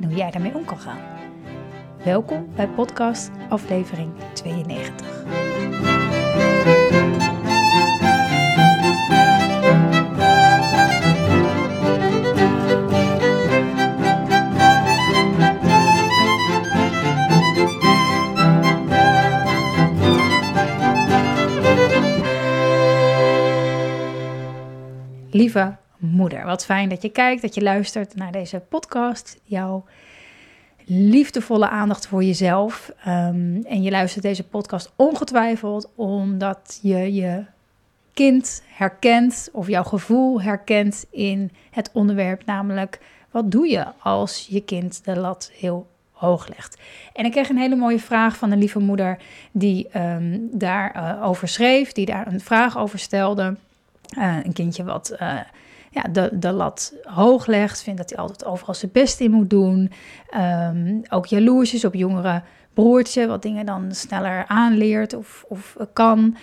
en hoe jij daarmee om kan gaan. Welkom bij podcast aflevering 92. Lieve moeder, wat fijn dat je kijkt, dat je luistert naar deze podcast. Jouw liefdevolle aandacht voor jezelf. Ehm, en je luistert deze podcast ongetwijfeld omdat je je kind herkent of jouw gevoel herkent in het onderwerp, namelijk wat doe je als je kind de lat heel hoog legt. En ik kreeg een hele mooie vraag van een lieve moeder die um, daarover over schreef, die daar een vraag over stelde. Uh, een kindje wat uh, ja, de, de lat hoog legt, vindt dat hij altijd overal zijn best in moet doen. Um, ook jaloers is op jongere broertje, wat dingen dan sneller aanleert of, of kan.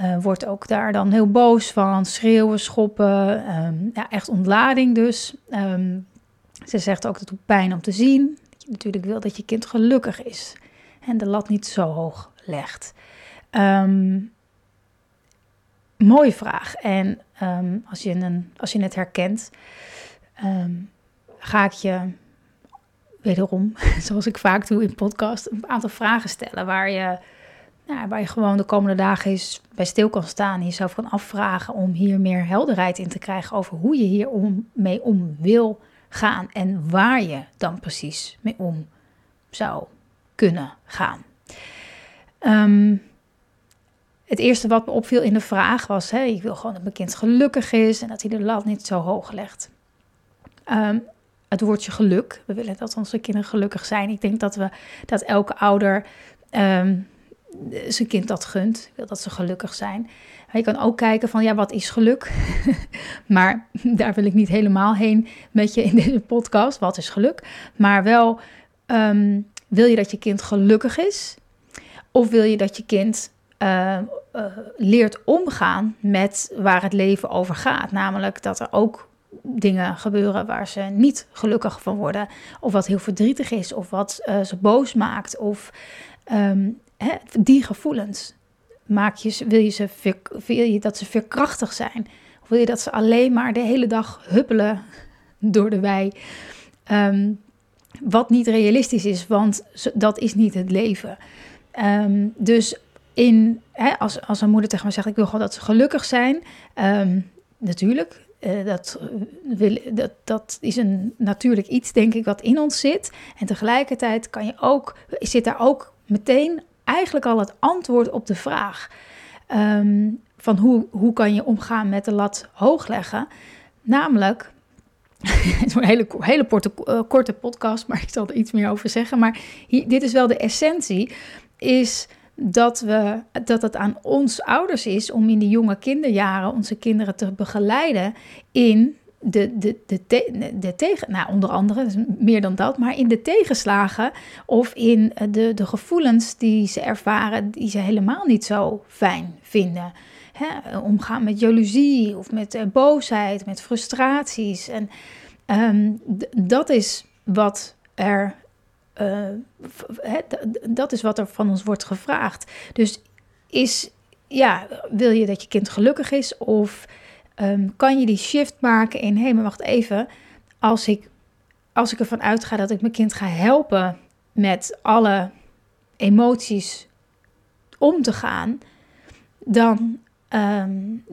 Uh, wordt ook daar dan heel boos van, schreeuwen, schoppen. Um, ja, echt ontlading dus. Um, ze zegt ook dat het pijn om te zien. Dat je natuurlijk wil dat je kind gelukkig is en de lat niet zo hoog legt. Mooie vraag. En um, als, je een, als je het herkent, um, ga ik je wederom, zoals ik vaak doe in podcast, een aantal vragen stellen waar je, nou, waar je gewoon de komende dagen eens bij stil kan staan en jezelf kan afvragen om hier meer helderheid in te krijgen over hoe je hier om, mee om wil gaan en waar je dan precies mee om zou kunnen gaan. Um, het eerste wat me opviel in de vraag was: hè, ik wil gewoon dat mijn kind gelukkig is en dat hij de lat niet zo hoog legt. Um, het woordje geluk. We willen dat onze kinderen gelukkig zijn. Ik denk dat we dat elke ouder um, zijn kind dat gunt. Wil dat ze gelukkig zijn. Je kan ook kijken van ja, wat is geluk? maar daar wil ik niet helemaal heen met je in deze podcast. Wat is geluk? Maar wel um, wil je dat je kind gelukkig is? Of wil je dat je kind uh, uh, leert omgaan met waar het leven over gaat. Namelijk dat er ook dingen gebeuren waar ze niet gelukkig van worden. Of wat heel verdrietig is, of wat uh, ze boos maakt. Of hè, die gevoelens. Maak je, wil, je ze, wil je dat ze veerkrachtig zijn? Of wil je dat ze alleen maar de hele dag huppelen door de wei? Um, wat niet realistisch is, want dat is niet het leven. Um, dus in, hè, als, als een moeder tegen me zegt, ik wil gewoon dat ze gelukkig zijn. Um, natuurlijk, uh, dat, wil, dat, dat is een natuurlijk iets, denk ik, wat in ons zit. En tegelijkertijd kan je ook, zit daar ook meteen eigenlijk al het antwoord op de vraag. Um, van hoe, hoe kan je omgaan met de lat hoog leggen? Namelijk, het is een hele, hele korte, uh, korte podcast, maar ik zal er iets meer over zeggen. Maar dit is wel de essentie, is dat, we, dat het aan ons ouders is om in die jonge kinderjaren onze kinderen te begeleiden in de, de, de, de, de tegen, nou onder andere, meer dan dat, maar in de tegenslagen of in de, de gevoelens die ze ervaren, die ze helemaal niet zo fijn vinden. Omgaan met jaloezie of met uh, boosheid, met frustraties. En um, dat is wat er uh, dat is wat er van ons wordt gevraagd. Dus is, ja, wil je dat je kind gelukkig is? Of um, kan je die shift maken in, hé, hey, maar wacht even. Als ik, als ik ervan uitga dat ik mijn kind ga helpen met alle emoties om te gaan, dan um,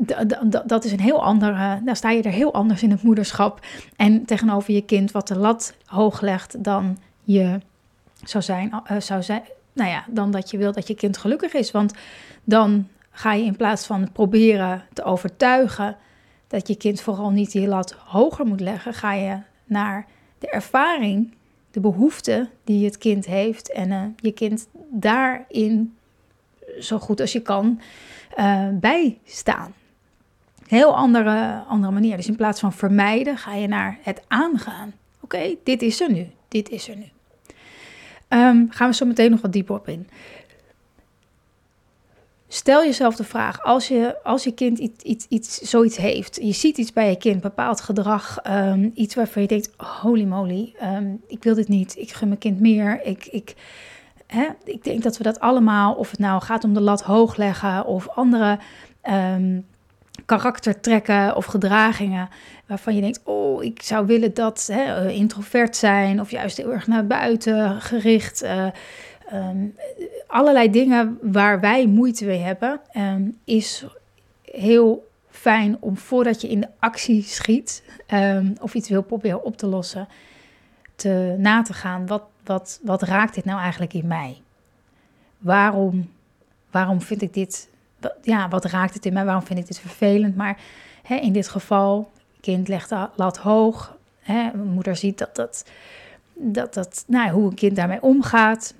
dat is een heel andere. Dan sta je er heel anders in het moederschap en tegenover je kind wat de lat hoog legt dan je zou zijn, uh, zou zijn, nou ja, dan dat je wil dat je kind gelukkig is. Want dan ga je in plaats van proberen te overtuigen dat je kind vooral niet die lat hoger moet leggen, ga je naar de ervaring de behoeften die het kind heeft en uh, je kind daarin zo goed als je kan uh, bijstaan. Heel andere, andere manier. Dus in plaats van vermijden, ga je naar het aangaan. Oké, dit is er nu. Dit is er nu. Um, gaan we zo meteen nog wat dieper op in. Stel jezelf de vraag, als je, als je kind iets, iets, iets, zoiets heeft, je ziet iets bij je kind, bepaald gedrag, um, iets waarvan je denkt, holy moly, um, ik wil dit niet, ik gun mijn kind meer, ik, ik, hè, ik denk dat we dat allemaal, of het nou gaat om de lat hoog leggen of andere karaktertrekken of gedragingen, waarvan je denkt, oh, ik zou willen dat hè, introvert zijn, of juist heel erg naar buiten gericht, uh, Um, allerlei dingen waar wij moeite mee hebben, um, is heel fijn om voordat je in de actie schiet um, of iets wil proberen op te lossen, te na te gaan. Wat, wat, wat raakt dit nou eigenlijk in mij? Waarom, waarom vind ik dit, ja, wat raakt het in mij? Waarom vind ik dit vervelend? Maar hè, in dit geval, kind legt de lat hoog. Hè, moeder ziet dat dat, dat, dat nou, hoe een kind daarmee omgaat.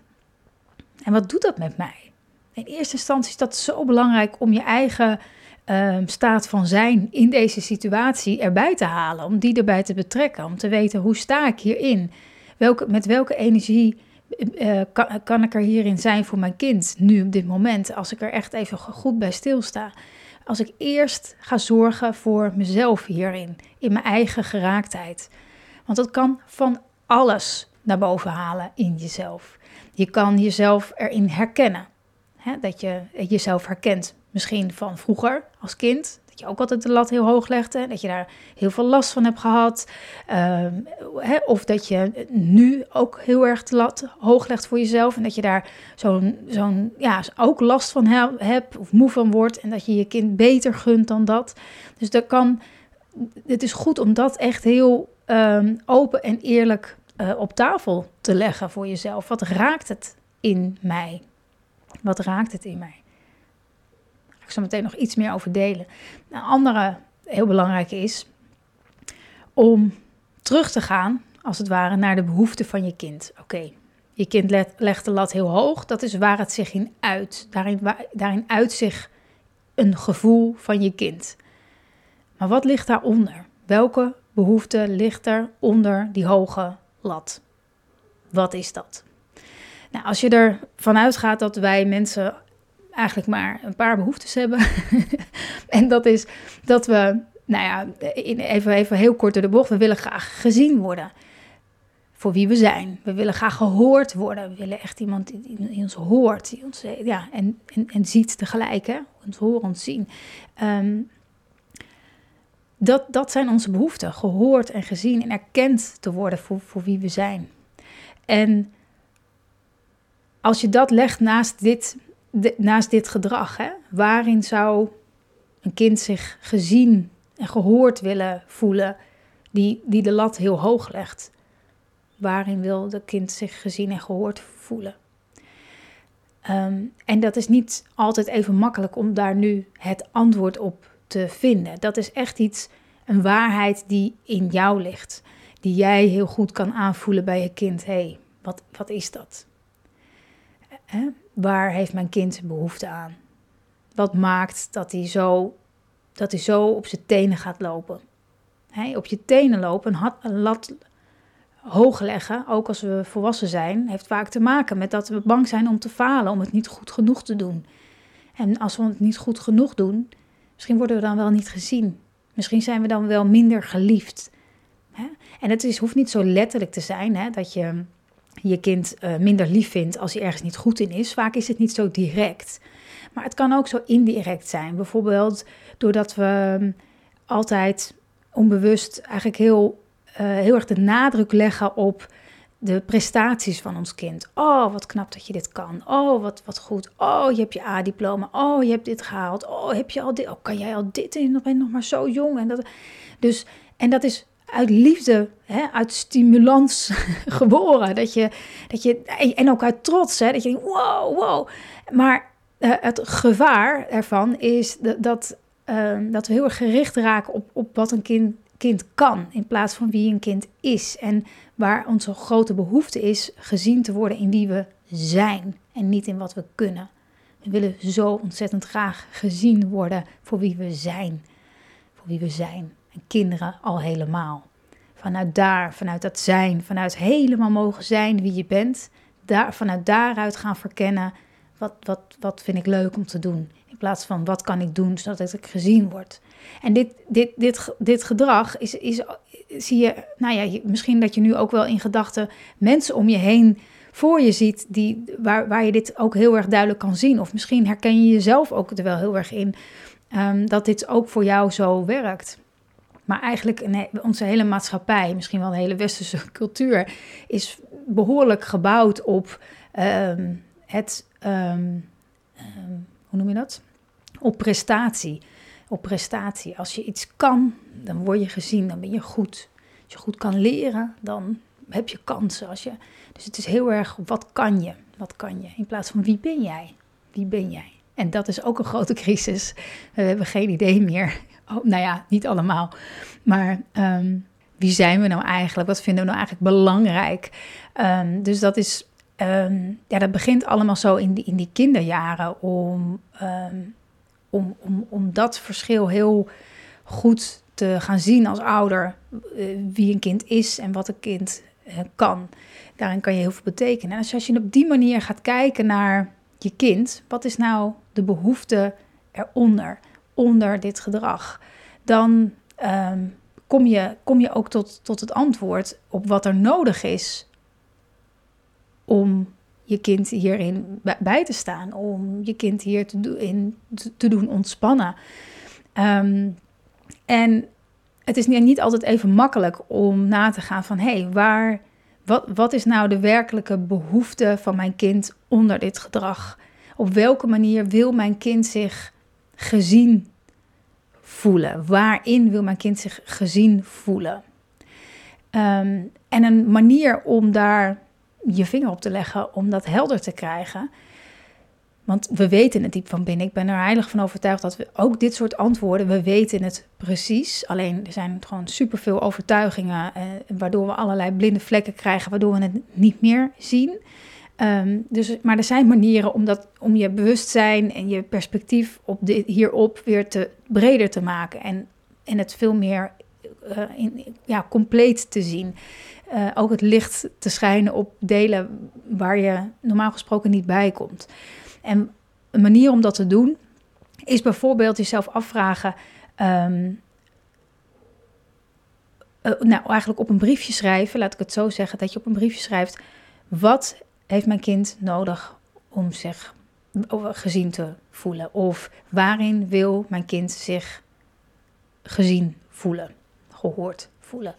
En wat doet dat met mij? In eerste instantie is dat zo belangrijk om je eigen uh, staat van zijn in deze situatie erbij te halen. Om die erbij te betrekken. Om te weten hoe sta ik hierin? Welke, met welke energie uh, kan, kan, ik er hierin zijn voor mijn kind nu op dit moment? Als ik er echt even goed bij stilsta. Als ik eerst ga zorgen voor mezelf hierin. In mijn eigen geraaktheid. Want dat kan van alles naar boven halen in jezelf. Je kan jezelf erin herkennen. Hè? Dat je jezelf herkent misschien van vroeger als kind. Je ook altijd de lat heel hoog legde. Dat je daar heel veel last van hebt gehad. Hè? Of dat je nu ook heel erg de lat hoog legt voor jezelf. En dat je daar zo'n, zo'n ja, ook last van hebt of moe van wordt. En dat je je kind beter gunt dan dat. Dus dat kan, het is goed om dat echt heel um, open en eerlijk uh, op tafel te leggen voor jezelf. Wat raakt het in mij? Wat raakt het in mij? Ik zo meteen nog iets meer over delen. Een andere heel belangrijke is om terug te gaan, als het ware, naar de behoeften van je kind. Oké, je kind legt de lat heel hoog. Dat is waar het zich in uit. Daarin, daarin uit zich een gevoel van je kind. Maar wat ligt daaronder? Welke behoefte ligt er onder die hoge lat. Wat is dat? Nou, als je ervan uitgaat dat wij mensen eigenlijk maar een paar behoeftes hebben. en dat is dat we, nou ja, even, even heel kort door de bocht, we willen graag gezien worden. Voor wie we zijn. We willen graag gehoord worden. We willen echt iemand die, ons hoort. Die ons, ja, en, en, en ziet tegelijk. Hè? Ons horen, ons zien. Um, dat, dat zijn onze behoeften, gehoord en gezien en erkend te worden voor, voor wie we zijn. En als je dat legt naast dit, naast dit gedrag, hè, waarin zou een kind zich gezien en gehoord willen voelen, die, die de lat heel hoog legt? Waarin wil de kind zich gezien en gehoord voelen? Ehm, en dat is niet altijd even makkelijk om daar nu het antwoord op te vinden. Dat is echt iets, een waarheid die in jou ligt. Die jij heel goed kan aanvoelen bij je kind. Hey, wat, wat is dat? Waar heeft mijn kind behoefte aan? Wat maakt dat hij zo, dat hij zo op zijn tenen gaat lopen? op je tenen lopen, een, lat hoog leggen, ook als we volwassen zijn, heeft vaak te maken met dat we bang zijn om te falen, om het niet goed genoeg te doen. En als we het niet goed genoeg doen, Misschien worden we dan wel niet gezien. Misschien zijn we dan wel minder geliefd. En het is, hoeft niet zo letterlijk te zijn dat je je kind uh, minder lief vindt als hij ergens niet goed in is. Vaak is het niet zo direct. Maar het kan ook zo indirect zijn. Bijvoorbeeld doordat we hm, altijd onbewust eigenlijk heel, uh, heel erg de nadruk leggen op de prestaties van ons kind. Oh, wat knap dat je dit kan. Oh, wat, wat goed. Oh, je hebt je A-diploma. Oh, je hebt dit gehaald. Oh, heb je al dit? Oh, kan jij al dit? En je nog maar zo jong. En dat, dus, en dat is uit liefde, hè, uit stimulans geboren. Dat je, dat je, en ook uit trots, hè, dat je denkt, wow, wow. Maar uh, het gevaar ervan is dat, uh, dat we heel erg gericht raken op, op wat een kind kind kan in plaats van wie een kind is. En waar onze grote behoefte is gezien te worden in wie we zijn en niet in wat we kunnen. We willen zo ontzettend graag gezien worden voor wie we zijn. Voor wie we zijn. En kinderen al helemaal. Vanuit daar, vanuit dat zijn, vanuit helemaal mogen zijn wie je bent. Daar, vanuit daaruit gaan verkennen wat, wat, wat vind ik leuk om te doen. In plaats van wat kan ik doen zodat ik gezien word. En dit, dit, dit, dit gedrag is, is, zie je, nou ja, misschien dat je nu ook wel in gedachten mensen om je heen voor je ziet, die, waar, waar je dit ook heel erg duidelijk kan zien. Of misschien herken je jezelf ook er wel heel erg in um, dat dit ook voor jou zo werkt. Maar eigenlijk nee, onze hele maatschappij, misschien wel de hele westerse cultuur, is behoorlijk gebouwd op um, het, um, hoe noem je dat? Op prestatie. Op prestatie. Als je iets kan, dan word je gezien, dan ben je goed. Als je goed kan leren, dan heb je kansen. Als je, dus het is heel erg, wat kan je? Wat kan je? In plaats van wie ben jij? Wie ben jij? En dat is ook een grote crisis. We hebben geen idee meer. Oh, nou ja, niet allemaal. Maar um, wie zijn we nou eigenlijk? Wat vinden we nou eigenlijk belangrijk? Um, dus dat is, um, ja, dat begint allemaal zo in die, in die kinderjaren om, om, om, om dat verschil heel goed te gaan zien als ouder. Uh, wie een kind is en wat een kind uh, kan. Daarin kan je heel veel betekenen. En je, als je op die manier gaat kijken naar je kind, wat is nou de behoefte eronder, onder dit gedrag? Dan um, kom, je, kom je ook tot, tot het antwoord op wat er nodig is om je kind hierin bij te staan, om je kind hier te, do in, te doen ontspannen. Um, en het is niet altijd even makkelijk om na te gaan van hé, hey, waar, wat, wat is nou de werkelijke behoefte van mijn kind onder dit gedrag? Op welke manier wil mijn kind zich gezien voelen? Waarin wil mijn kind zich gezien voelen? Um, en een manier om daar je vinger op te leggen, om dat helder te krijgen. Want we weten het diep van binnen. Ik ben er heilig van overtuigd dat we ook dit soort antwoorden, we weten het precies. Alleen er zijn gewoon superveel overtuigingen, eh, waardoor we allerlei blinde vlekken krijgen, waardoor we het niet meer zien. Um, dus, maar er zijn manieren om, dat, om je bewustzijn en je perspectief op hierop weer te, breder te maken. En, en het veel meer uh, in, ja, compleet te zien. Uh, ook het licht te schijnen op delen waar je normaal gesproken niet bij komt. En een manier om dat te doen is bijvoorbeeld jezelf afvragen. Um, uh, nou, eigenlijk op een briefje schrijven, laat ik het zo zeggen, dat je op een briefje schrijft: wat heeft mijn kind nodig om zich gezien te voelen? Of waarin wil mijn kind zich gezien voelen, gehoord voelen?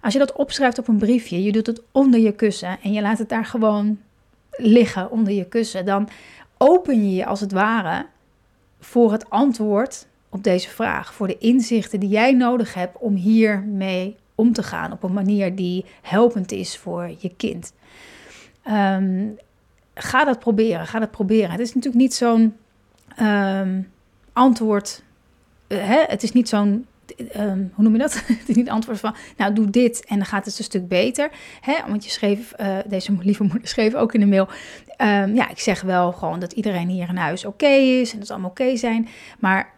Als je dat opschrijft op een briefje, je doet het onder je kussen en je laat het daar gewoon liggen onder je kussen, dan open je je als het ware voor het antwoord op deze vraag, voor de inzichten die jij nodig hebt om hiermee om te gaan op een manier die helpend is voor je kind. Um, ga dat proberen, ga dat proberen. Het is natuurlijk niet zo'n um, antwoord, uh, hè? het is niet zo'n Um, hoe noem je dat? het is niet antwoord van, nou doe dit en dan gaat het een stuk beter. Hè? Want je schreef, uh, deze lieve moeder schreef ook in de mail, ja, ik zeg wel gewoon dat iedereen hier in huis oké is en dat het allemaal oké zijn. Maar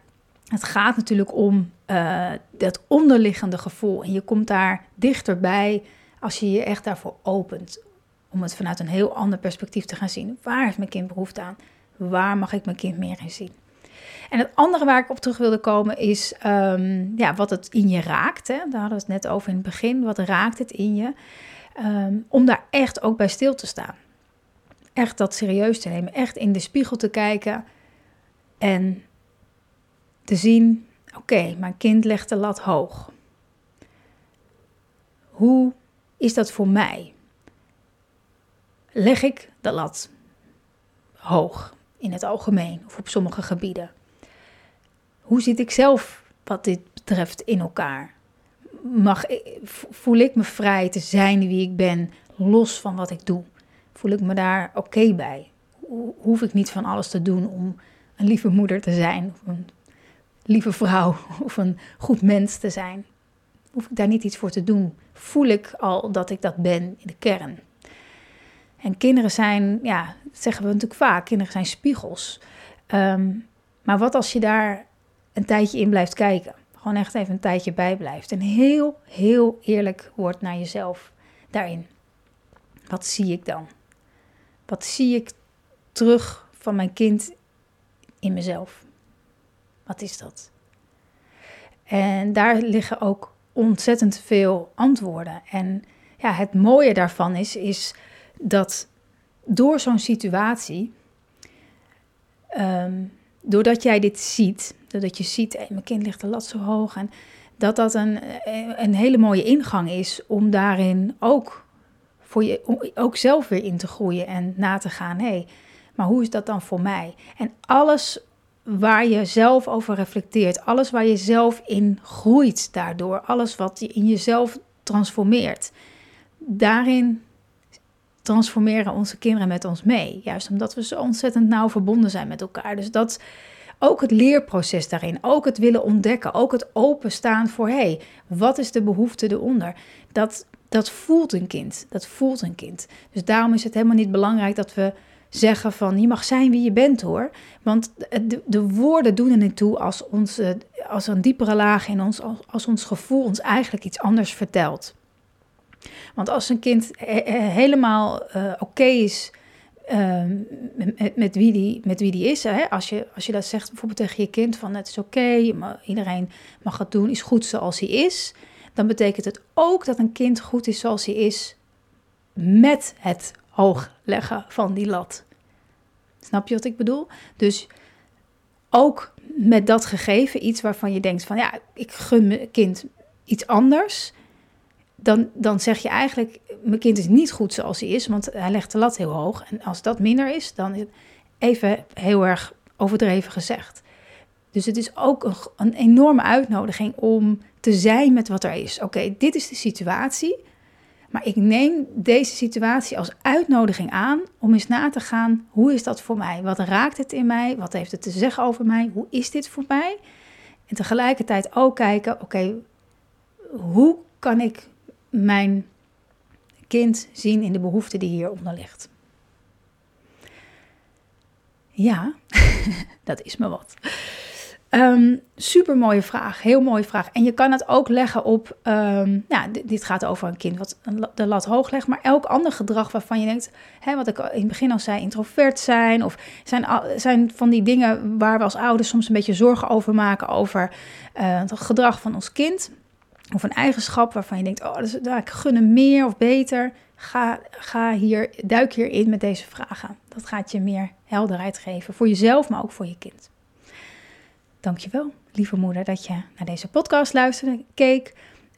het gaat natuurlijk om uh, dat onderliggende gevoel. En je komt daar dichterbij als je je echt daarvoor opent. Om het vanuit een heel ander perspectief te gaan zien. Waar heeft mijn kind behoefte aan? Waar mag ik mijn kind meer in zien? En het andere waar ik op terug wilde komen is um, ja, wat het in je raakt. Hè? Daar hadden we het net over in het begin. Wat raakt het in je? Um, om daar echt ook bij stil te staan. Echt dat serieus te nemen. Echt in de spiegel te kijken. En te zien, oké, mijn kind legt de lat hoog. Hoe is dat voor mij? Leg ik de lat hoog in het algemeen of op sommige gebieden? Hoe zit ik zelf wat dit betreft in elkaar? Mag, voel ik me vrij te zijn wie ik ben, los van wat ik doe? Voel ik me daar oké bij? Hoef ik niet van alles te doen om een lieve moeder te zijn, of een lieve vrouw of een goed mens te zijn? Hoef ik daar niet iets voor te doen? Voel ik al dat ik dat ben in de kern? En kinderen zijn, ja, zeggen we natuurlijk vaak, kinderen zijn spiegels. Ehm, maar wat als je daar een tijdje in blijft kijken? Gewoon echt even een tijdje bij blijft. En heel, heel eerlijk wordt naar jezelf daarin. Wat zie ik dan? Wat zie ik terug van mijn kind in mezelf? Wat is dat? En daar liggen ook ontzettend veel antwoorden. En ja, het mooie daarvan is, is dat door zo'n situatie, um, doordat jij dit ziet, doordat je ziet, hey, mijn kind ligt de lat zo hoog, en dat dat een, een hele mooie ingang is om daarin ook, voor je, ook zelf weer in te groeien en na te gaan, hé, hey, maar hoe is dat dan voor mij? En alles waar je zelf over reflecteert, alles waar je zelf in groeit daardoor, alles wat je in jezelf transformeert, daarin transformeren onze kinderen met ons mee. Juist omdat we zo ontzettend nauw verbonden zijn met elkaar. Dus dat ook het leerproces daarin, ook het willen ontdekken, ook het openstaan voor hé, hey, wat is de behoefte eronder? Dat, dat voelt een kind. Dat voelt een kind. Dus daarom is het helemaal niet belangrijk dat we zeggen van je mag zijn wie je bent hoor. Want de, de woorden doen er niet toe als, ons, als een diepere laag in ons, als, als ons gevoel ons eigenlijk iets anders vertelt. Want als een kind helemaal uh, oké is met, met, wie die, met wie die is, hè? Als, je, als je dat zegt bijvoorbeeld tegen je kind van het is oké, iedereen mag het doen, is goed zoals hij is, dan betekent het ook dat een kind goed is zoals hij is met het hoog leggen van die lat. Snap je wat ik bedoel? Dus ook met dat gegeven, iets waarvan je denkt van ja, ik gun mijn kind iets anders, dan, dan zeg je eigenlijk, mijn kind is niet goed zoals hij is, want hij legt de lat heel hoog. En als dat minder is, dan is even heel erg overdreven gezegd. Dus het is ook een, een enorme uitnodiging om te zijn met wat er is. Oké, dit is de situatie. Maar ik neem deze situatie als uitnodiging aan om eens na te gaan: hoe is dat voor mij? Wat raakt het in mij? Wat heeft het te zeggen over mij? Hoe is dit voor mij? En tegelijkertijd ook kijken: oké, hoe kan ik mijn kind zien in de behoefte die hieronder ligt? Ja, dat is me wat. Um, super mooie vraag, heel mooie vraag. En je kan het ook leggen op, um, nou, dit gaat over een kind wat de lat hoog legt, maar elk ander gedrag waarvan je denkt, hè, wat ik in het begin al zei, introvert zijn, of zijn, zijn van die dingen waar we als ouders soms een beetje zorgen over maken, over uh, het gedrag van ons kind. Of een eigenschap waarvan je denkt, oh, dat is, ik gun meer of beter. Ga, ga hier, duik hierin met deze vragen. Dat gaat je meer helderheid geven voor jezelf, maar ook voor je kind. Dankjewel, lieve moeder, dat je naar deze podcast luisterde, keek.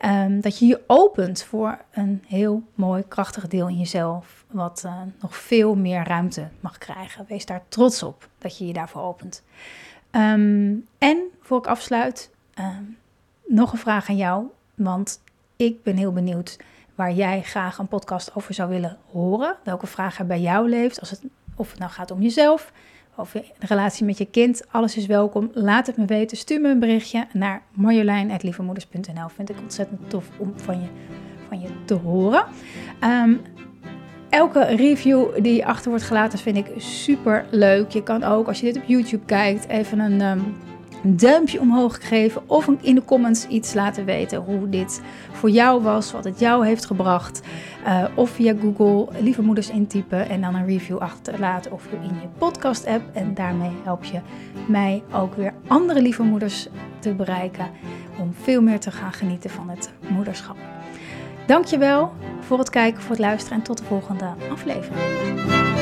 Um, dat je je opent voor een heel mooi, krachtig deel in jezelf. Wat uh, nog veel meer ruimte mag krijgen. Wees daar trots op dat je je daarvoor opent. Um, en voor ik afsluit, um, nog een vraag aan jou. Want ik ben heel benieuwd waar jij graag een podcast over zou willen horen. Welke vraag er bij jou leeft. Als het, of het nou gaat om jezelf over de relatie met je kind. Alles is welkom. Laat het me weten. Stuur me een berichtje naar marjolein.lievemoeders.nl. Vind ik ontzettend tof om van je, van je te horen. Um, elke review die achter wordt gelaten vind ik super leuk. Je kan ook, als je dit op YouTube kijkt, even een... Um, een duimpje omhoog geven of in de comments iets laten weten hoe dit voor jou was, wat het jou heeft gebracht. Uh, of via Google lieve moeders intypen en dan een review achterlaten of in je podcast app. En daarmee help je mij ook weer andere lieve moeders te bereiken om veel meer te gaan genieten van het moederschap. Dankjewel voor het kijken, voor het luisteren en tot de volgende aflevering.